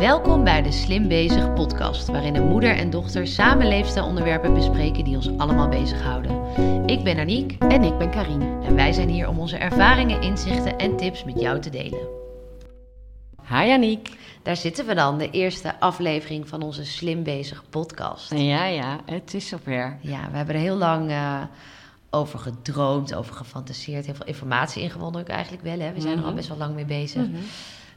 Welkom bij de Slim Bezig podcast, waarin een moeder en dochter samen leefstijlonderwerpen bespreken die ons allemaal bezighouden. Ik ben Aniek En ik ben Karine. en wij zijn hier om onze ervaringen, inzichten en tips met jou te delen. Hi Aniek. Daar zitten we dan, de eerste aflevering van onze Slim Bezig podcast. Ja, ja, het is zover. Ja, we hebben er heel lang eh, over gedroomd, over gefantaseerd, heel veel informatie ingewonnen ook eigenlijk wel. Hè? We zijn er al Mhm. best wel lang mee bezig.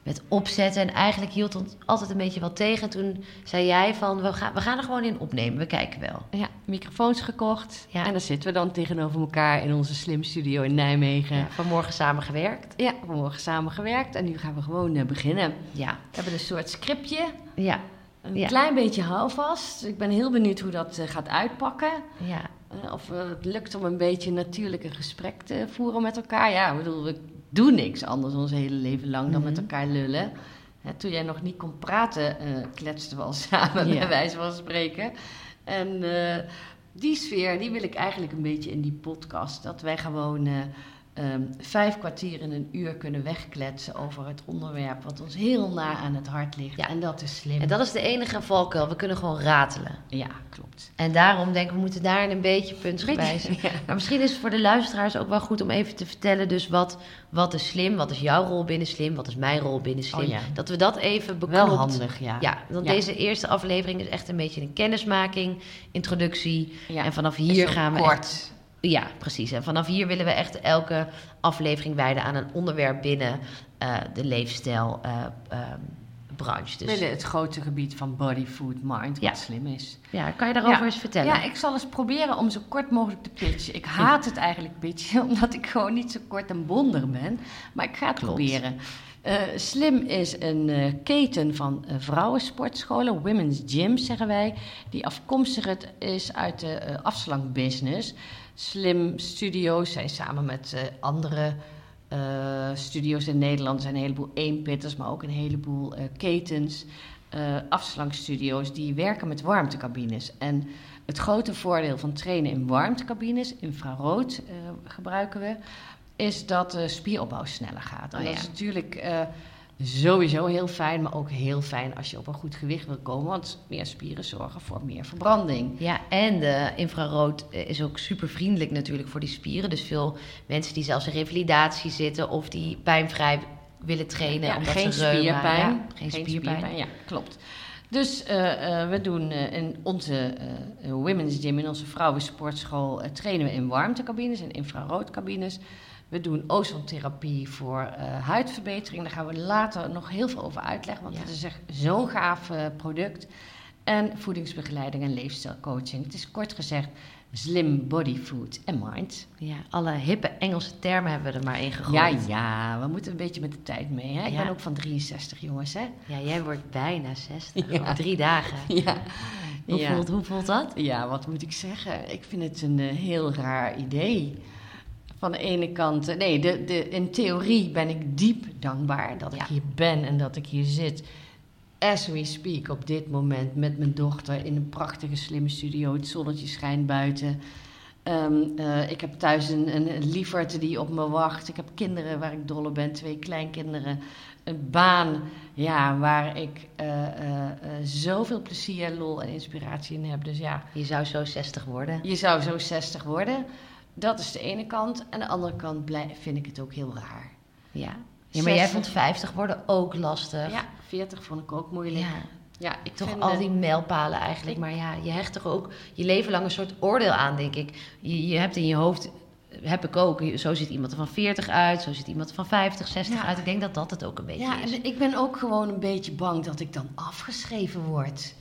Met opzetten. En eigenlijk hield ons altijd een beetje wat tegen. Toen zei jij van, we gaan, we gaan er gewoon in opnemen. We kijken wel. Ja, microfoons gekocht. Ja. En dan zitten we dan tegenover elkaar in onze Slim Studio in Nijmegen. Ja, Ja, vanmorgen samen gewerkt. vanmorgen samen gewerkt en nu gaan we gewoon eh, beginnen. Ja, We hebben een soort scriptje, ja, een Ja. klein beetje houvast. Ik ben heel benieuwd hoe dat eh, gaat uitpakken. ja. Eh, of het lukt om een beetje natuurlijk een gesprek te voeren met elkaar. Ja, ik bedoel, we doen niks anders ons hele leven lang dan Mhm. met elkaar lullen. Hè, toen jij nog niet kon praten, eh, kletsten we al samen, Ja. bij wijze van spreken. En eh, die sfeer, die wil ik eigenlijk een beetje in die podcast. Dat wij gewoon eh, ehm, vijf kwartier in een uur kunnen wegkletsen over het onderwerp... wat ons heel na aan het hart ligt. Ja. En dat is slim. En dat is de enige valkuil. We kunnen gewoon ratelen. Ja, klopt. En daarom denk ik, we moeten daar een beetje puntsgewijs. Beetje, ja. Maar misschien is het voor de luisteraars ook wel goed om even te vertellen... dus wat, wat is slim, wat is jouw rol binnen slim, wat is mijn rol binnen slim. Oh ja. Dat we dat even beklopt. Wel handig, ja. Ja, want deze eerste aflevering is echt een beetje een kennismaking, introductie. Ja. En vanaf hier gaan we kort. echt- Ja, precies. En vanaf hier willen we echt elke aflevering wijden aan een onderwerp binnen eh, de leefstijl eh, ehm, branche. Dus binnen het grote gebied van body, food, mind, wat Ja. slim is. ja, kan je daarover Ja. eens vertellen? Ja, ik zal eens proberen om zo kort mogelijk te pitchen. Ik haat het eigenlijk pitchen, omdat ik gewoon niet zo kort en bondig ben. Maar ik ga het Klopt. proberen. Eh, Slim is een keten van eh, vrouwensportscholen, women's gyms zeggen wij, die afkomstig is uit de afslankbusiness. Slim Studios zijn samen met eh, andere eh, studio's in Nederland. Er zijn een heleboel eenpitters, maar ook een heleboel eh, ketens, eh afslankstudio's die werken met warmtecabines. En het grote voordeel van trainen in warmtecabines, infrarood gebruiken we, is dat de spieropbouw sneller gaat. En Oh, dat ja. is natuurlijk sowieso heel fijn, maar ook heel fijn als je op een goed gewicht wil komen, want meer spieren zorgen voor meer verbranding. Ja, en de infrarood is ook super vriendelijk natuurlijk voor die spieren. Dus veel mensen die zelfs in revalidatie zitten of die pijnvrij willen trainen. Ja, omdat geen ze reuma- spierpijn. ja, geen, spierpijn. Ja, klopt. Dus eh, eh, we doen eh, in onze women's gym, in onze vrouwensportschool, trainen we in warmtecabines en infraroodcabines. We doen ozontherapie voor eh, huidverbetering. Daar gaan we later nog heel veel over uitleggen, want Ja. het is echt zo'n gaaf eh, product. En voedingsbegeleiding en leefstijlcoaching. Het is kort gezegd slim body, food en mind. Ja, alle hippe Engelse termen hebben we er maar in gegooid. ja, we moeten een beetje met de tijd mee. Hè? Ik Ja. ben ook van 63, jongens. Hè? Ja, jij wordt bijna 60. Ja. Over drie dagen. Ja. Hoe, voelt, hoe voelt dat? ja, wat moet ik zeggen? Ik vind het een eh, heel raar idee. Van de ene kant, eh, nee, de, de, in theorie ben ik diep dankbaar dat Ja. ik hier ben en dat ik hier zit. As we speak op dit moment met mijn dochter in een prachtige slimme studio. Het zonnetje schijnt buiten. Ehm, eh, ik heb thuis een, een lieverd die op me wacht. Ik heb kinderen waar ik dol op ben, twee kleinkinderen. Een baan ja, waar ik eh, eh, zoveel plezier, lol en inspiratie in heb. Dus ja, Je zou zo 60 worden. je zou zo 60 worden. Dat is de ene kant. En de andere kant vind ik het ook heel raar. Ja. ja maar jij 60. vond 50 worden ook lastig. Ja, 40 vond ik ook moeilijk. Ja, Ja, ik toch al die mijlpalen eigenlijk. Maar ja, je hecht toch ook je leven lang een soort oordeel aan, denk ik. Je, je hebt in je hoofd, heb ik ook, zo ziet iemand er van 40 uit, zo ziet iemand er van 50, 60 Ja. uit. Ik denk dat dat het ook een beetje Ja, is. en ik ben ook gewoon een beetje bang dat ik dan afgeschreven word.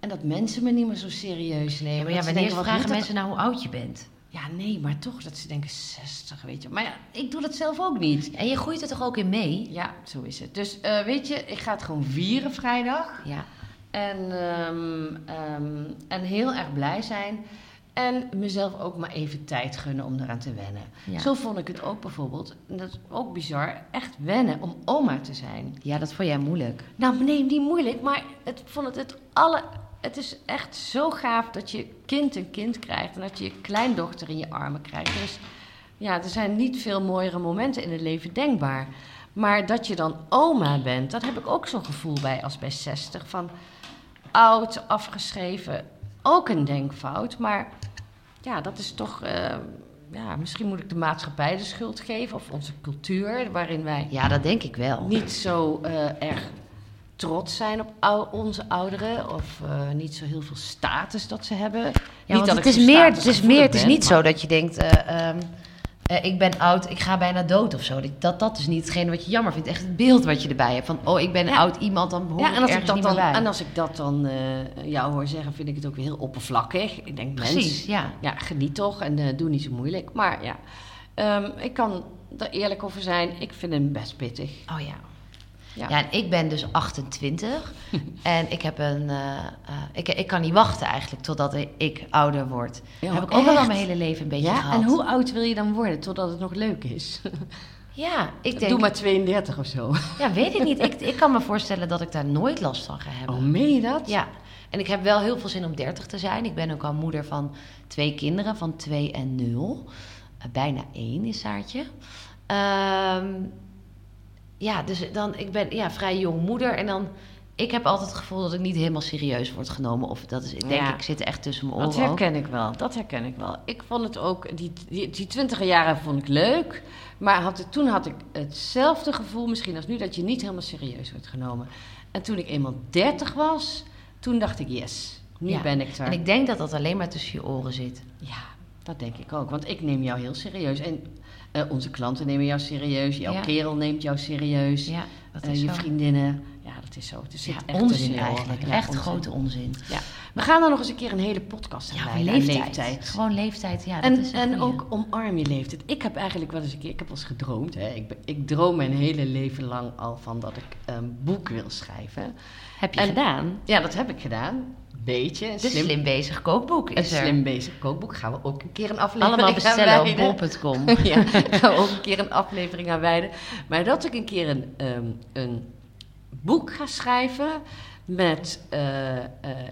En dat mensen me niet meer zo serieus nemen. Ja, maar ja, wanneer vragen mensen nou hoe oud je bent? Ja, nee, maar toch dat ze denken 60, weet je. Maar ja, ik doe dat zelf ook niet. En je groeit er toch ook in mee? Ja, zo is het. Dus eh, weet je, ik ga het gewoon vieren vrijdag. Ja. En, ehm, ehm, en heel erg blij zijn. En mezelf ook maar even tijd gunnen om eraan te wennen. Ja. Zo vond ik het ook bijvoorbeeld, en dat is ook bizar, echt wennen om oma te zijn. ja, dat vond jij moeilijk. Nou, nee, niet moeilijk, maar het vond het het alle. Het is echt zo gaaf dat je kind een kind krijgt en dat je je kleindochter in je armen krijgt. Dus ja, er zijn niet veel mooiere momenten in het leven denkbaar. Maar dat je dan oma bent, dat heb ik ook zo'n gevoel bij als bij 60. Van oud, afgeschreven, ook een denkfout. Maar ja, dat is toch... eh, ja, misschien moet ik de maatschappij de schuld geven of onze cultuur, waarin wij Ja, dat denk ik wel. niet zo eh, erg trots zijn op ou- onze ouderen of eh, niet zo heel veel status dat ze hebben. Ja, niet want dat het is meer, het is meer, het is niet maar- zo dat je denkt, eh, ehm, eh, ik ben oud, ik ga bijna dood of zo. Dat, dat is niet hetgene wat je jammer vindt. Echt het beeld wat je erbij hebt. Van, oh, ik ben Ja. oud iemand, dan behoor Ja, en als ik, dat niet dan, bij. en als ik dat dan jou hoor zeggen, vind ik het ook weer heel oppervlakkig. Ik denk, Precies, mens, ja. ja, geniet toch en doe niet zo moeilijk. Maar ja, ehm, ik kan er eerlijk over zijn. Ik vind hem best pittig. Oh ja. Ja. Ja, en ik ben dus 28 en ik heb een. eh, eh, ik, ik kan niet wachten eigenlijk totdat ik ouder word. Ja, heb ik ook al mijn hele leven een beetje Ja, gehad. en hoe oud wil je dan worden totdat het nog leuk is? Ja, ik denk. Doe maar 32 of zo. Ja, weet ik niet. Ik, ik kan me voorstellen dat ik daar nooit last van ga hebben. Oh, meen je dat? Ja, en ik heb wel heel veel zin om 30 te zijn. Ik ben ook al moeder van twee kinderen, van 2 en 0. bijna 1 is Saartje. Ehm, ja, dus dan, ik ben ja, vrij jong moeder. En dan, ik heb altijd het gevoel dat ik niet helemaal serieus word genomen. Of dat is, ik denk, Ja. ik zit echt tussen mijn Dat oren ook. herken ik wel, dat herken ik wel. Ik vond het ook, die, die, die twintiger jaren vond ik leuk. Maar had, het- toen had ik hetzelfde gevoel misschien als nu, dat je niet helemaal serieus wordt genomen. En toen ik eenmaal 30 was, toen dacht ik, yes, nu Ja. ben ik er. En ik denk dat dat alleen maar tussen je oren zit. Ja, dat denk ik ook. Want ik neem jou heel serieus. En eh, onze klanten nemen jou serieus. Jouw Ja. kerel neemt jou serieus. Ja, dat Eh, is je zo. vriendinnen. Ja, dat is zo. Het zit Ja, onzin eigenlijk. Echt onzin. grote onzin. Ja. We gaan er nog eens een keer een hele podcast aan Ja, wijden, leeftijd. Gewoon leeftijd, ja. Dat En, is een en ook omarm je leeftijd. Ik heb eigenlijk wel eens een keer, ik heb wel eens gedroomd. Hè. Ik, ik droom mijn hele leven lang al van dat ik een boek wil schrijven. Heb je en- gedaan? Ja, dat heb ik gedaan. Beetje. Een slim, bezig kookboek een is er. slim bezig kookboek. Gaan we ook een keer een aflevering Allemaal bestellen op bol.com. ja, gaan we ook een keer een aflevering aan wijden. Maar dat ik een keer een, ehm, een boek ga schrijven met... eh, eh,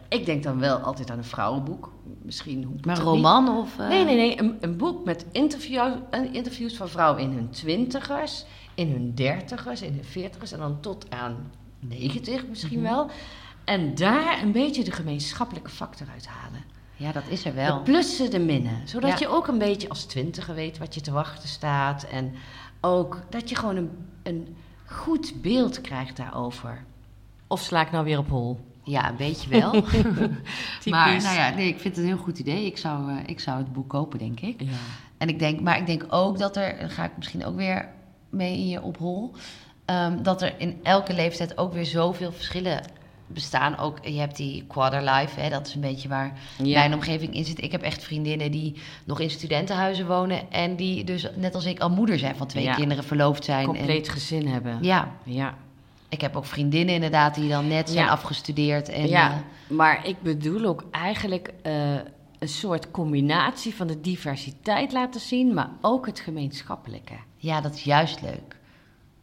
ik denk dan wel altijd aan een vrouwenboek. Misschien hoe Maar roman of... eh, Nee, nee, nee. Een, een boek met interview, interviews van vrouwen in hun twintigers, in hun dertigers, in hun veertigers en dan tot aan 90 misschien Mhm. wel. En daar een beetje de gemeenschappelijke factor uit halen. Ja, dat is er De wel. plussen, de minnen. Zodat Ja. je ook een beetje als twintiger weet wat je te wachten staat. En ook dat je gewoon een, een goed beeld krijgt daarover. Of sla ik nou weer op hol? Ja, een beetje wel. Maar nou ja, nee, ik vind het een heel goed idee. Ik zou, eh, ik zou het boek kopen, denk ik. Ja. En ik denk, maar ik denk ook dat er, daar ga ik misschien ook weer mee in je ophol, ehm, dat er in elke leeftijd ook weer zoveel verschillen bestaan. Ook, je hebt die quarterlife, hè, dat is een beetje waar Ja. mijn omgeving in zit. Ik heb echt vriendinnen die nog in studentenhuizen wonen en die dus net als ik al moeder zijn van twee Ja. kinderen, verloofd zijn. Compleet gezin hebben. En, ja, ja. Ik heb ook vriendinnen inderdaad die dan net zijn Ja. afgestudeerd. En, ja, eh, maar ik bedoel ook eigenlijk eh, een soort combinatie van de diversiteit laten zien, maar ook het gemeenschappelijke. ja, dat is juist leuk.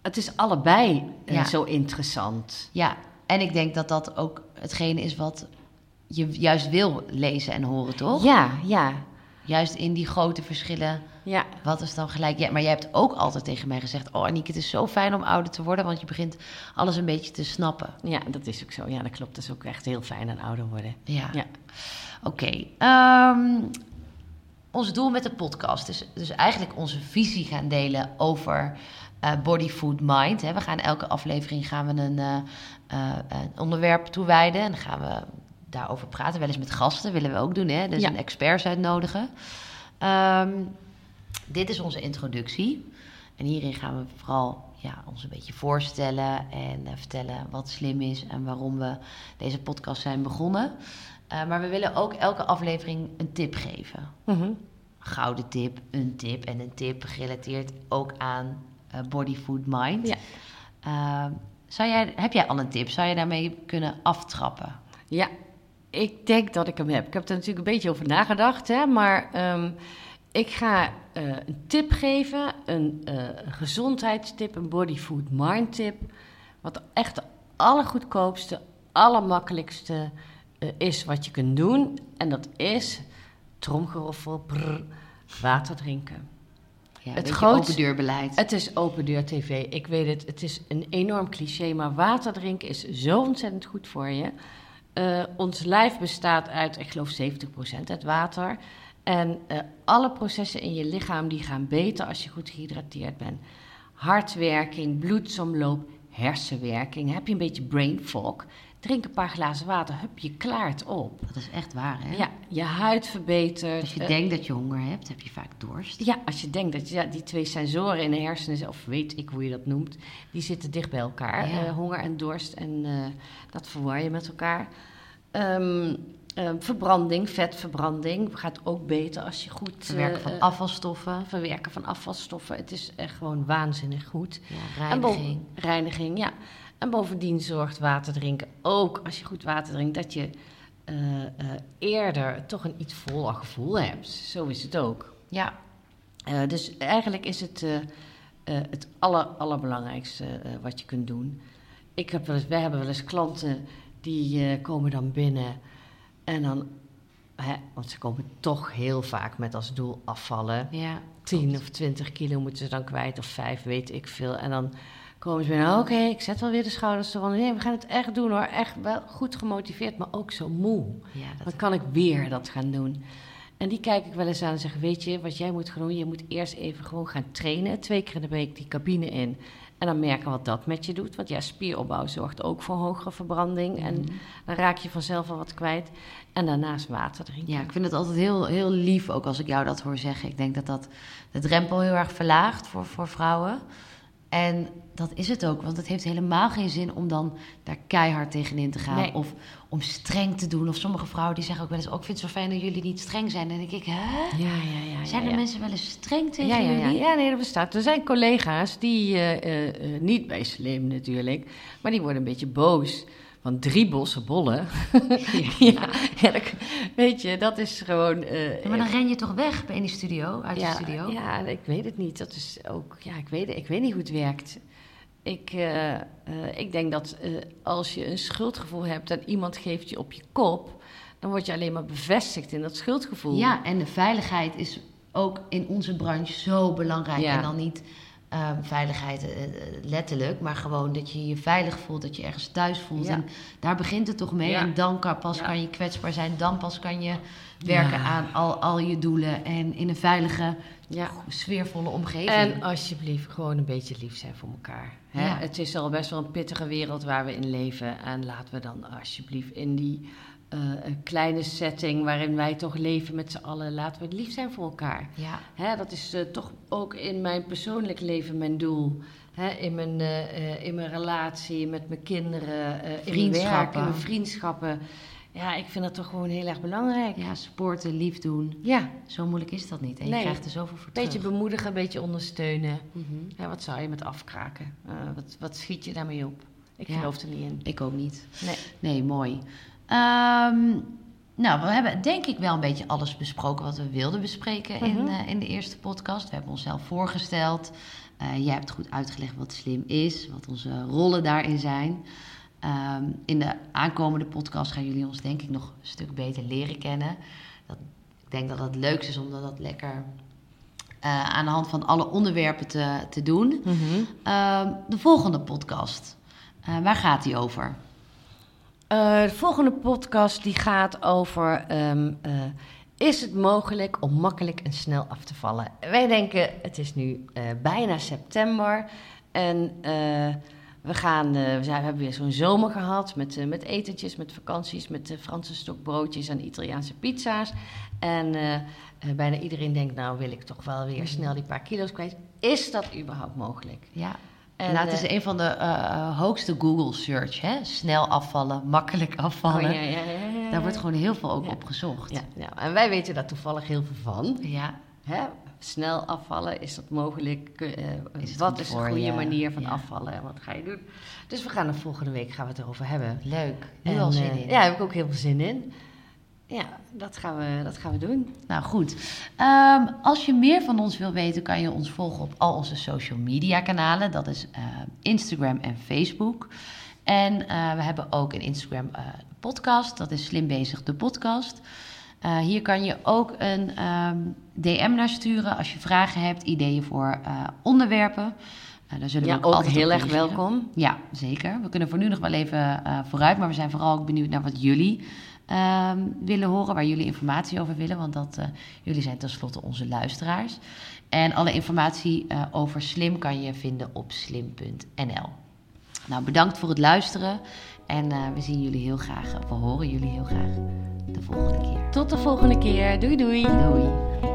Het is allebei eh, Ja. zo interessant. Ja, en ik denk dat dat ook hetgene is wat je juist wil lezen en horen, toch? Ja, ja, Juist in die grote verschillen. Ja. Wat is dan gelijk? Ja, maar jij hebt ook altijd tegen mij gezegd: Oh, Aniek, het is zo fijn om ouder te worden, want je begint alles een beetje te snappen. Ja, dat is ook zo. Ja, dat klopt. Dat is ook echt heel fijn aan ouder worden. Ja. Ja. Oké. ehm, ons doel met de podcast is dus eigenlijk onze visie gaan delen over eh, body, food, mind. Hè. We gaan elke aflevering gaan we een, eh, een onderwerp toewijden en dan gaan we daarover praten. Wel eens met gasten willen we ook doen, hè? Dus Ja. een experts uitnodigen. Ehm, dit is onze introductie. En hierin gaan we vooral ja, ons een beetje voorstellen en eh, vertellen wat slim is en waarom we deze podcast zijn begonnen. Eh, maar we willen ook elke aflevering een tip geven. Mhm. Gouden tip, een tip en een tip gerelateerd ook aan eh, body, food, mind. Ja. Ehm, zou jij, heb jij al een tip? Zou je daarmee kunnen aftrappen? Ja, ik denk dat ik hem heb. Ik heb er natuurlijk een beetje over nagedacht, hè, maar ehm, ik ga eh, een tip geven, een eh, gezondheidstip, een body food mind tip, wat echt de allergoedkoopste, allermakkelijkste eh, is wat je kunt doen. En dat is, tromgeroffel, brrr, water drinken. Ja, Het grootste- open deurbeleid. Het is open deur tv. Ik weet het, het is een enorm cliché, maar water drinken is zo ontzettend goed voor je. Ons lijf bestaat uit, ik geloof 70% uit water. En eh, alle processen in je lichaam die gaan beter als je goed gehydrateerd bent. Hartwerking, bloedsomloop, hersenwerking. Heb je een beetje brain fog? Drink een paar glazen water, hup, je klaart op. Dat is echt waar, hè? Ja, je huid verbetert. Als je Eh, denkt dat je honger hebt, heb je vaak dorst. ja, als je denkt dat je, ja, die twee sensoren in de hersenen, of weet ik hoe je dat noemt, die zitten dicht bij elkaar. Ja. Eh, honger en dorst. En dat verwar je met elkaar. Ehm, eh, verbranding, vetverbranding, gaat ook beter als je goed... Verwerken van eh, afvalstoffen. verwerken van afvalstoffen. Het is echt gewoon waanzinnig goed. Ja, reiniging. reiniging, ja. En bovendien zorgt water drinken ook, als je goed water drinkt, dat je eh, eerder toch een iets voller gevoel hebt. Zo is het ook. Ja, dus eigenlijk is het het aller, allerbelangrijkste wat je kunt doen. Ik heb wel eens, wij hebben wel eens klanten die komen dan binnen en dan, hè, want ze komen toch heel vaak met als doel afvallen. ja. 10 of 20 kilo moeten ze dan kwijt, of 5, weet ik veel. En dan komen ze binnen, oké, ik zet wel weer de schouders eronder. Nee, we gaan het echt doen hoor. Echt wel goed gemotiveerd, maar ook zo moe. Ja, dat Dan kan ik weer dat gaan doen. En die kijk ik wel eens aan en zeg: Weet je wat jij moet gaan doen? Je moet eerst even gewoon gaan trainen. Twee keer in de week die cabine in. En dan merken wat dat met je doet. Want ja, spieropbouw zorgt ook voor hogere verbranding. En Mhm. dan raak je vanzelf al wat kwijt. En daarnaast water drinken. Ja, ik vind het altijd heel, heel lief, ook als ik jou dat hoor zeggen. Ik denk dat dat de drempel heel erg verlaagt voor, voor vrouwen. En dat is het ook, want het heeft helemaal geen zin om dan daar keihard tegenin te gaan. Nee. Of om streng te doen. Of sommige vrouwen die zeggen ook wel eens... Oh, ik vind het zo fijn dat jullie niet streng zijn. En dan denk ik, hè? ja, ja. ja Zijn er mensen wel eens streng tegen Ja, ja, ja. jullie? ja, nee, dat bestaat. Er zijn collega's die, eh, eh, eh, niet bij Slim natuurlijk, maar die worden een beetje boos. Want drie bossen bollen. ja, weet je, dat is gewoon. eh, Ja, maar dan ren je toch weg bij in die studio, uit ja, de studio? Ja, ik weet het niet. Dat is ook, ja, ik weet, ik weet niet hoe het werkt. Ik, eh, eh, ik denk dat als je een schuldgevoel hebt en iemand geeft je op je kop, dan word je alleen maar bevestigd in dat schuldgevoel. Ja, en de veiligheid is ook in onze branche zo belangrijk. Ja. En dan niet ehm, veiligheid eh, eh, letterlijk, maar gewoon dat je je veilig voelt, dat je ergens thuis voelt. Ja. En daar begint het toch mee. Ja. En dan kan, pas Ja. kan je kwetsbaar zijn, dan pas kan je werken aan al, al je doelen en in een veilige, ja. sfeervolle omgeving. En alsjeblieft, gewoon een beetje lief zijn voor elkaar. Hè? Het is al best wel een pittige wereld waar we in leven. En laten we dan alsjeblieft in die eh, een kleine setting waarin wij toch leven met z'n allen, laten we lief zijn voor elkaar. ja, Hè, dat is eh, toch ook in mijn persoonlijk leven mijn doel. Hè, in, mijn, eh, in mijn relatie met mijn kinderen, eh, in mijn werk, Vriendschappen. in mijn vriendschappen. Ja, ik vind dat toch gewoon heel erg belangrijk. ja, sporten, lief doen. Ja, Zo moeilijk is dat niet. En je Nee. krijgt er zoveel voor een beetje terug. bemoedigen, een beetje ondersteunen. Mhm. Ja, wat zou je met afkraken? Wat, wat schiet je daarmee op? Ik Ja. geloof er niet in. Ik ook niet. Nee. Nee, mooi. Ehm, nou, we hebben denk ik wel een beetje alles besproken wat we wilden bespreken in, Mhm. eh, in de eerste podcast. We hebben onszelf voorgesteld. Eh, jij hebt goed uitgelegd wat slim is, wat onze rollen daarin zijn. Ehm, in de aankomende podcast gaan jullie ons denk ik nog een stuk beter leren kennen. Dat, ik denk dat het leukst is om dat lekker eh, aan de hand van alle onderwerpen te, te doen. Ehm, de volgende podcast, waar gaat die over? Eh, de volgende podcast die gaat over... ehm, eh, is het mogelijk om makkelijk en snel af te vallen? Wij denken, het is nu eh, bijna september. En we, gaan, we, zijn, we hebben weer zo'n zomer gehad met, met etentjes, met vakanties, met Franse stokbroodjes en Italiaanse pizza's. En bijna iedereen denkt, nou wil ik toch wel weer snel die paar kilo's kwijt. Is dat überhaupt mogelijk? Ja, En, nou, het is eh, een van de eh, hoogste Google search, hè? Snel afvallen, makkelijk afvallen. oh, ja, ja, ja, Daar wordt gewoon heel veel ook op gezocht. Ja, en wij weten daar toevallig heel veel van. Ja, Hè? Snel afvallen, is dat mogelijk? Eh, Is wat is voor een goede manier van afvallen en wat ga je doen? Dus we gaan er volgende week gaan we het erover hebben. leuk. En, al zin eh, in. Ja, daar heb ik ook heel veel zin in. Ja, dat gaan we, dat gaan we doen. Nou goed. Ehm, als je meer van ons wil weten, kan je ons volgen op al onze social media kanalen. Dat is eh, Instagram en Facebook. En eh, we hebben ook een Instagram eh, podcast. Dat is Slim Bezig, de podcast. Hier kan je ook een um, DM naar sturen als je vragen hebt, ideeën voor onderwerpen. Uh, daar zullen we ook, ook heel erg welkom. Ja, zeker. We kunnen voor nu nog wel even vooruit, maar we zijn vooral ook benieuwd naar wat jullie um, willen horen, waar jullie informatie over willen, want dat, jullie zijn tenslotte onze luisteraars. En alle informatie over Slim kan je vinden op slim.nl. Nou, bedankt voor het luisteren en we zien jullie heel graag, we horen jullie heel graag de volgende keer. Tot de volgende keer. Doei doei. Doei.